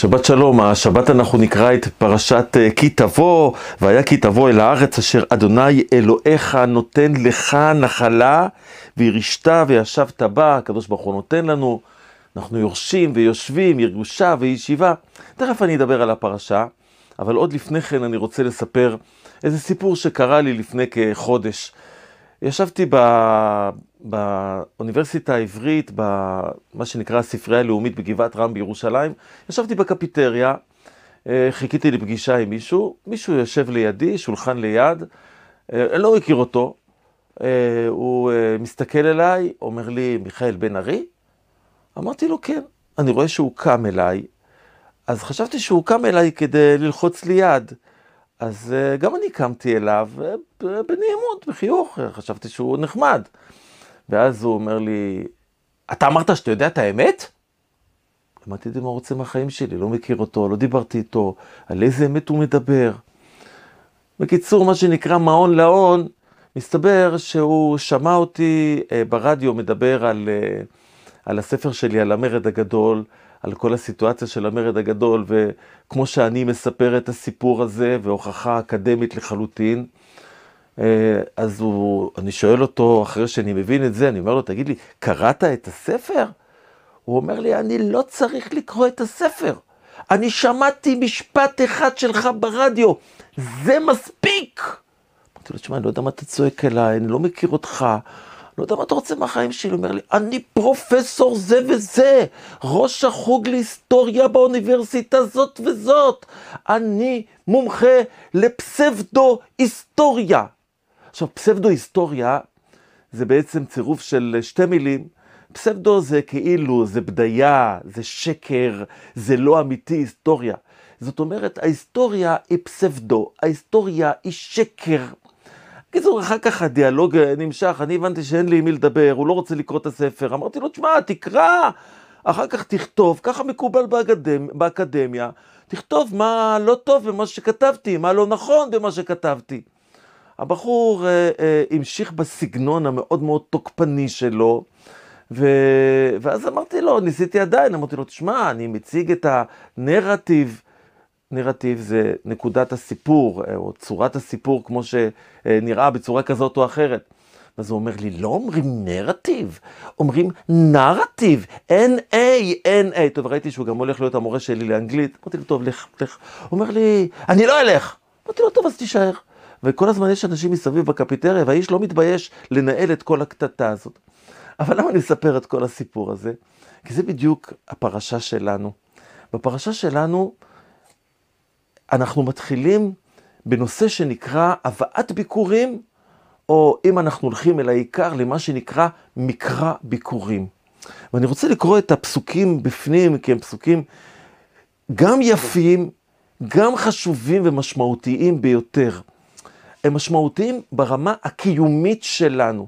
שבת שלום, השבת אנחנו נקרא את פרשת אה, כי תבוא, והיה כי תבוא אל הארץ אשר אדוני אלוהיך נותן לך נחלה, וירשת וישבת בה, הקדוש ברוך הוא נותן לנו, אנחנו יורשים ויושבים, ירושה וישיבה. תכף אני אדבר על הפרשה, אבל עוד לפני כן אני רוצה לספר איזה סיפור שקרה לי לפני כחודש. ישבתי ב... באוניברסיטה העברית, במה שנקרא הספרייה הלאומית בגבעת רם בירושלים, ישבתי בקפיטריה, אה, חיכיתי לפגישה עם מישהו, מישהו יושב לידי, שולחן ליד, אה, אני לא מכיר אותו, אה, הוא מסתכל אליי, אומר לי, מיכאל בן ארי? אמרתי לו, כן. אני רואה שהוא קם אליי, אז חשבתי שהוא קם אליי כדי ללחוץ לי יד. אז גם אני קמתי אליו בנעימות, בחיוך, חשבתי שהוא נחמד. ואז הוא אומר לי, אתה אמרת שאתה יודע את האמת? אמרתי, מה הוא רוצה מהחיים שלי, לא מכיר אותו, לא דיברתי איתו, על איזה אמת הוא מדבר. בקיצור, מה שנקרא מעון להון, מסתבר שהוא שמע אותי אה, ברדיו מדבר על, אה, על הספר שלי, על המרד הגדול, על כל הסיטואציה של המרד הגדול, וכמו שאני מספר את הסיפור הזה, והוכחה אקדמית לחלוטין, אה, אז הוא, אני שואל אותו, אחרי שאני מבין את זה, אני אומר לו, תגיד לי, קראת את הספר? הוא אומר לי, אני לא צריך לקרוא את הספר. אני שמעתי משפט אחד שלך ברדיו, זה מספיק! אמרתי לו, תשמע, אני לא יודע מה אתה צועק אליי, אני לא מכיר אותך, לא יודע מה אתה רוצה מהחיים שלי. הוא אומר לי, אני פרופסור זה וזה, ראש החוג להיסטוריה באוניברסיטה זאת וזאת. אני מומחה לפסבדו-היסטוריה. עכשיו, פסבדו-היסטוריה זה בעצם צירוף של שתי מילים. פסבדו זה כאילו, זה בדיה, זה שקר, זה לא אמיתי, היסטוריה. זאת אומרת, ההיסטוריה היא פסבדו, ההיסטוריה היא שקר. בקיצור, אחר כך הדיאלוג נמשך, אני הבנתי שאין לי עם מי לדבר, הוא לא רוצה לקרוא את הספר. אמרתי לו, תשמע, תקרא, אחר כך תכתוב, ככה מקובל באקדמ... באקדמיה, תכתוב מה לא טוב במה שכתבתי, מה לא נכון במה שכתבתי. הבחור אה, אה, המשיך בסגנון המאוד מאוד תוקפני שלו, ו... ואז אמרתי לו, ניסיתי עדיין, אמרתי לו, תשמע, אני מציג את הנרטיב, נרטיב זה נקודת הסיפור, אה, או צורת הסיפור כמו שנראה בצורה כזאת או אחרת. אז הוא אומר לי, לא אומרים נרטיב, אומרים נרטיב, N-A, N-A. טוב, ראיתי שהוא גם הולך להיות המורה שלי לאנגלית. אמרתי לו, טוב, לך, לך. הוא אומר לי, אני לא אלך. אמרתי לו, טוב, אז תישאר. וכל הזמן יש אנשים מסביב בקפיטריה, והאיש לא מתבייש לנהל את כל הקטטה הזאת. אבל למה אני אספר את כל הסיפור הזה? כי זה בדיוק הפרשה שלנו. בפרשה שלנו אנחנו מתחילים בנושא שנקרא הבאת ביקורים, או אם אנחנו הולכים אל העיקר, למה שנקרא מקרא ביקורים. ואני רוצה לקרוא את הפסוקים בפנים, כי הם פסוקים גם יפים, גם חשובים ומשמעותיים ביותר. הם משמעותיים ברמה הקיומית שלנו.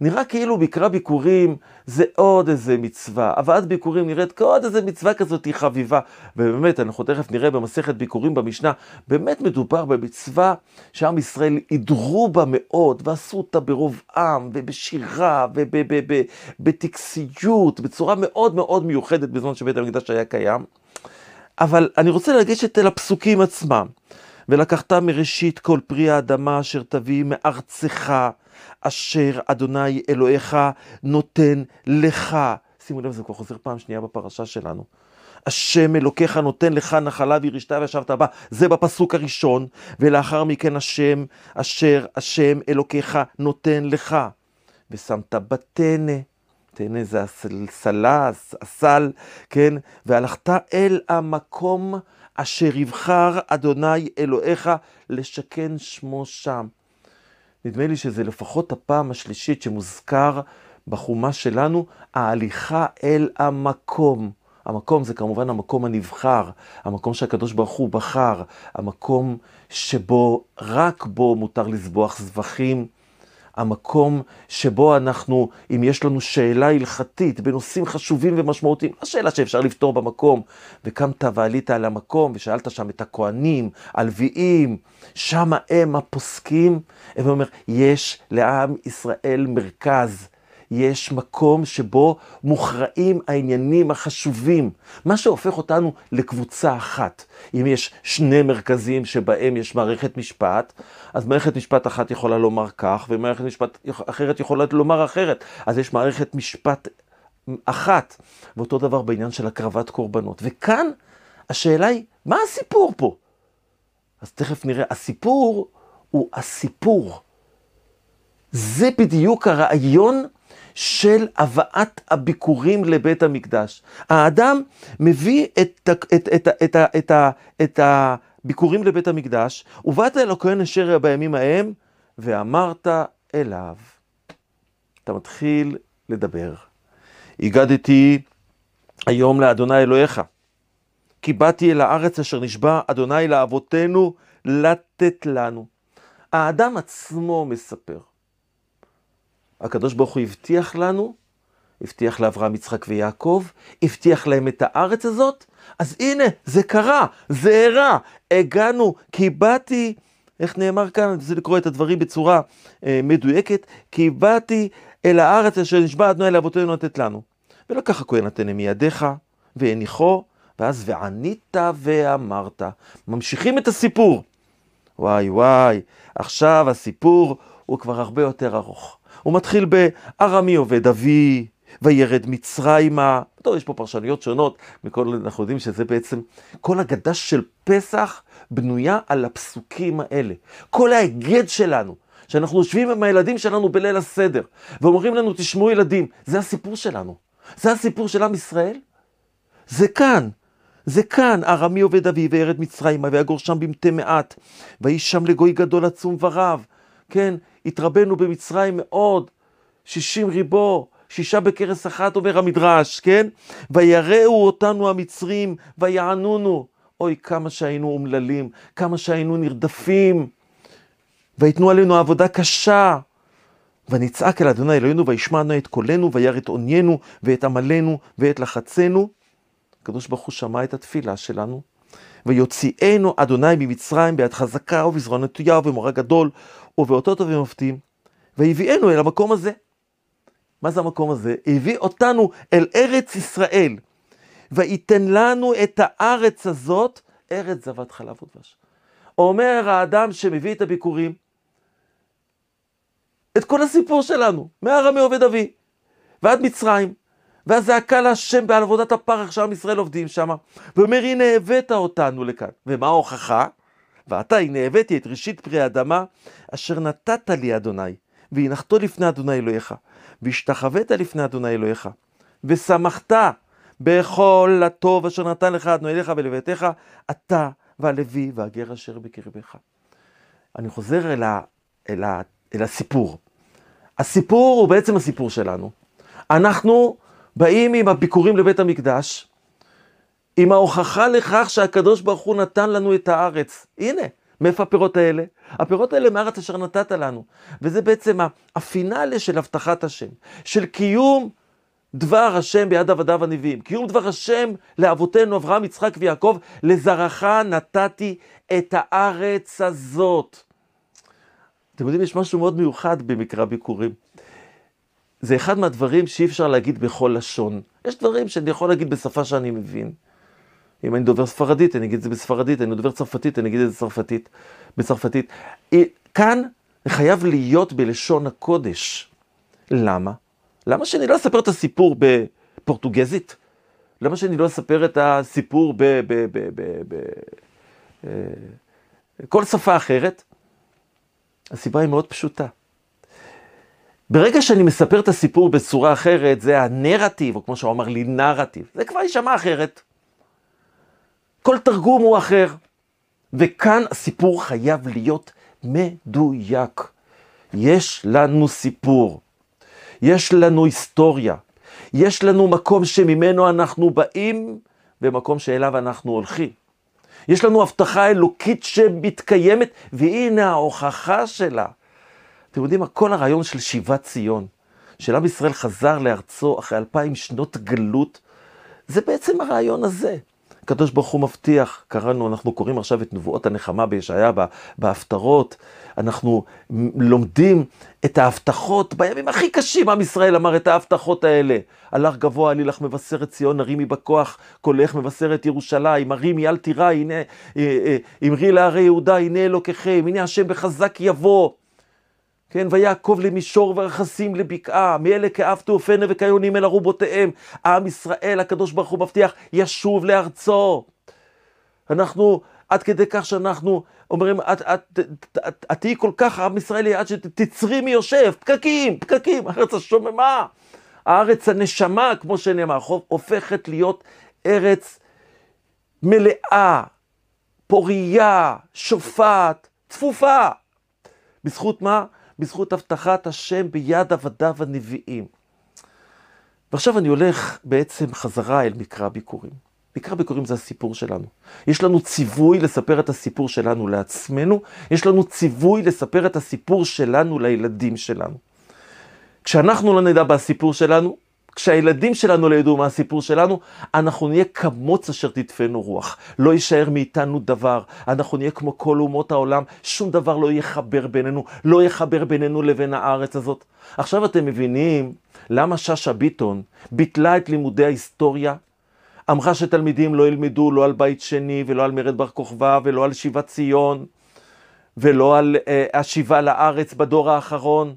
נראה כאילו מקרא ביקורים זה עוד איזה מצווה, הבאת ביקורים נראית כעוד איזה מצווה כזאת היא חביבה. ובאמת, אנחנו תכף נראה במסכת ביקורים במשנה, באמת מדובר במצווה שעם ישראל הידרו בה מאוד, ועשו אותה ברוב עם, ובשירה, ובטקסיות, בצורה מאוד מאוד מיוחדת בזמן שבית המקדש היה קיים. אבל אני רוצה לגשת אל הפסוקים עצמם. ולקחת מראשית כל פרי האדמה אשר תביא מארצך, אשר אדוני אלוהיך נותן לך. שימו לב, זה כבר חוזר פעם שנייה בפרשה שלנו. השם אלוקיך נותן לך נחלה וירשתה וישבת בה, זה בפסוק הראשון, ולאחר מכן השם אשר השם אלוקיך נותן לך. ושמת בתנא, תנא זה הסלה, הסל, כן? והלכת אל המקום אשר יבחר אדוני אלוהיך לשכן שמו שם. נדמה לי שזה לפחות הפעם השלישית שמוזכר בחומה שלנו, ההליכה אל המקום. המקום זה כמובן המקום הנבחר, המקום שהקדוש ברוך הוא בחר, המקום שבו, רק בו מותר לזבוח זבחים. המקום שבו אנחנו, אם יש לנו שאלה הלכתית בנושאים חשובים ומשמעותיים, השאלה שאפשר לפתור במקום, וקמת ועלית על המקום ושאלת שם את הכוהנים, הלוויים, שם הם הפוסקים, הם אומר, יש לעם ישראל מרכז, יש מקום שבו מוכרעים העניינים החשובים, מה שהופך אותנו לקבוצה אחת. אם יש שני מרכזים שבהם יש מערכת משפט, אז מערכת משפט אחת יכולה לומר כך, ומערכת משפט אחרת יכולה לומר אחרת. אז יש מערכת משפט אחת, ואותו דבר בעניין של הקרבת קורבנות. וכאן השאלה היא, מה הסיפור פה? אז תכף נראה, הסיפור הוא הסיפור. זה בדיוק הרעיון של הבאת הביקורים לבית המקדש. האדם מביא את, את, את, את, את, את, את הביקורים לבית המקדש, ובאת אל הכהן אשר בימים ההם, ואמרת אליו. אתה מתחיל לדבר. הגדתי היום לאדוני אלוהיך, כי באתי אל הארץ אשר נשבע אדוני לאבותינו לתת לנו. האדם עצמו מספר. הקדוש ברוך הוא הבטיח לנו, הבטיח לאברהם, יצחק ויעקב, הבטיח להם את הארץ הזאת, אז הנה, זה קרה, זה אירע, הגענו, כי באתי, איך נאמר כאן, אני רוצה לקרוא את הדברים בצורה אה, מדויקת, כי באתי אל הארץ אשר נשבע אדוני לאבותינו לתת לנו. ולקח הכהן נתנה מידיך, והניחו, ואז וענית ואמרת. ממשיכים את הסיפור. וואי וואי, עכשיו הסיפור הוא כבר הרבה יותר ארוך. הוא מתחיל בארמי עובד אבי, וירד מצרימה. טוב, יש פה פרשנויות שונות, מכל, אנחנו יודעים שזה בעצם, כל הגדה של פסח בנויה על הפסוקים האלה. כל ההיגד שלנו, שאנחנו יושבים עם הילדים שלנו בליל הסדר, ואומרים לנו, תשמעו ילדים, זה הסיפור שלנו. זה הסיפור של עם ישראל? זה כאן. זה כאן, ארמי עובד אבי וירד מצרימה ויגור שם במתי מעט, ויהי שם לגוי גדול עצום ורב, כן, התרבנו במצרים מאוד, שישים ריבו, שישה בכרס אחת אומר המדרש, כן? ויראו אותנו המצרים ויענונו. אוי, כמה שהיינו אומללים, כמה שהיינו נרדפים, ויתנו עלינו עבודה קשה. ונצעק אל אדוני אלוהינו וישמענו את קולנו וירא את עוניינו ואת עמלנו ואת לחצנו. הקדוש ברוך הוא שמע את התפילה שלנו. ויוציאנו אדוני ממצרים ביד חזקה ובזרוע נטויה ובמורה גדול ובאותות ובמופתים. והביאנו אל המקום הזה. מה זה המקום הזה? הביא אותנו אל ארץ ישראל. וייתן לנו את הארץ הזאת, ארץ זבת חלב ודבש. אומר האדם שמביא את הביקורים, את כל הסיפור שלנו, מהרמי עובד אבי ועד מצרים, והזעקה להשם בעל עבודת הפרך שעם ישראל עובדים שם, ואומר הנה הבאת אותנו לכאן, ומה ההוכחה? ועתה הנה הבאתי את ראשית פרי האדמה אשר נתת לי אדוני, והנחתו לפני אדוני אלוהיך, והשתחווית לפני אדוני אלוהיך, ושמחת בכל הטוב אשר נתן לך אדוני אליך ולביתך, אתה והלוי והגר אשר בקרבך. אני חוזר אל, ה, אל, ה, אל הסיפור. הסיפור הוא בעצם הסיפור שלנו. אנחנו באים עם הביקורים לבית המקדש, עם ההוכחה לכך שהקדוש ברוך הוא נתן לנו את הארץ. הנה, מאיפה הפירות האלה? הפירות האלה מארץ אשר נתת לנו. וזה בעצם הפינאלה של הבטחת השם, של קיום דבר השם ביד עבדיו הנביאים, קיום דבר השם לאבותינו אברהם, יצחק ויעקב, לזרעך נתתי את הארץ הזאת. אתם יודעים, יש משהו מאוד מיוחד במקרא ביקורים. זה אחד מהדברים שאי אפשר להגיד בכל לשון. יש דברים שאני יכול להגיד בשפה שאני מבין. אם אני דובר ספרדית, אני אגיד את זה בספרדית, אני דובר צרפתית, אני אגיד את זה בצרפתית. בצרפתית. כאן חייב להיות בלשון הקודש. למה? למה שאני לא אספר את הסיפור בפורטוגזית? למה שאני לא אספר את הסיפור בכל שפה אחרת? הסיבה היא מאוד פשוטה. ברגע שאני מספר את הסיפור בצורה אחרת, זה הנרטיב, או כמו שהוא אמר לי, נרטיב. זה כבר יישמע אחרת. כל תרגום הוא אחר. וכאן הסיפור חייב להיות מדויק. יש לנו סיפור, יש לנו היסטוריה, יש לנו מקום שממנו אנחנו באים ומקום שאליו אנחנו הולכים. יש לנו הבטחה אלוקית שמתקיימת, והנה ההוכחה שלה. אתם יודעים מה? כל הרעיון של שיבת ציון, של עם ישראל חזר לארצו אחרי אלפיים שנות גלות, זה בעצם הרעיון הזה. הקדוש ברוך הוא מבטיח, קראנו, אנחנו קוראים עכשיו את נבואות הנחמה בישעיה בהפטרות, אנחנו לומדים את ההבטחות בימים הכי קשים, עם ישראל אמר את ההבטחות האלה. הלך גבוה עלי לך מבשרת ציון, הרימי בכוח, קולך מבשרת ירושלים, הרימי אל תירא, הנה, אה, אה, אמרי להרי יהודה, הנה אלוקיכם, הנה השם בחזק יבוא. כן, ויעקב למישור ורכסים לבקעה, מאלה כאב תעופנה וכיונים אל ארובותיהם. עם ישראל, הקדוש ברוך הוא מבטיח, ישוב לארצו. אנחנו, עד כדי כך שאנחנו אומרים, את, תהיי כל כך, עם ישראל, עד שתצרי מי יושב, פקקים, פקקים, ארץ השוממה, הארץ הנשמה, כמו שנאמר, הופכת להיות ארץ מלאה, פורייה, שופעת, צפופה. בזכות מה? בזכות הבטחת השם ביד עבדיו הנביאים. ועכשיו אני הולך בעצם חזרה אל מקרא ביקורים. מקרא ביקורים זה הסיפור שלנו. יש לנו ציווי לספר את הסיפור שלנו לעצמנו, יש לנו ציווי לספר את הסיפור שלנו לילדים שלנו. כשאנחנו לא נדע בסיפור שלנו, כשהילדים שלנו לא ידעו מה הסיפור שלנו, אנחנו נהיה כמוץ אשר תדפנו רוח. לא יישאר מאיתנו דבר. אנחנו נהיה כמו כל אומות העולם, שום דבר לא יחבר בינינו, לא יחבר בינינו לבין הארץ הזאת. עכשיו אתם מבינים למה שאשא ביטון ביטלה את לימודי ההיסטוריה? אמרה שתלמידים לא ילמדו לא על בית שני ולא על מרד בר כוכבא ולא על שיבת ציון ולא על אה, השיבה לארץ בדור האחרון.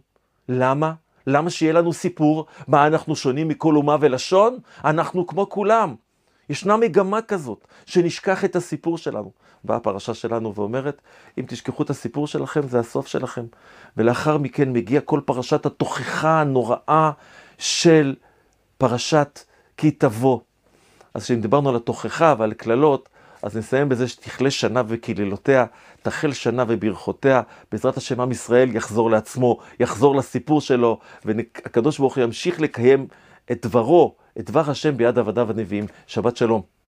למה? למה שיהיה לנו סיפור? מה, אנחנו שונים מכל אומה ולשון? אנחנו כמו כולם. ישנה מגמה כזאת, שנשכח את הסיפור שלנו. באה הפרשה שלנו ואומרת, אם תשכחו את הסיפור שלכם, זה הסוף שלכם. ולאחר מכן מגיע כל פרשת התוכחה הנוראה של פרשת כי תבוא. אז כשדיברנו על התוכחה ועל קללות, אז נסיים בזה שתכלה שנה וקללותיה, תחל שנה וברכותיה, בעזרת השם עם ישראל יחזור לעצמו, יחזור לסיפור שלו, והקדוש ברוך הוא ימשיך לקיים את דברו, את דבר השם ביד עבדיו הנביאים. שבת שלום.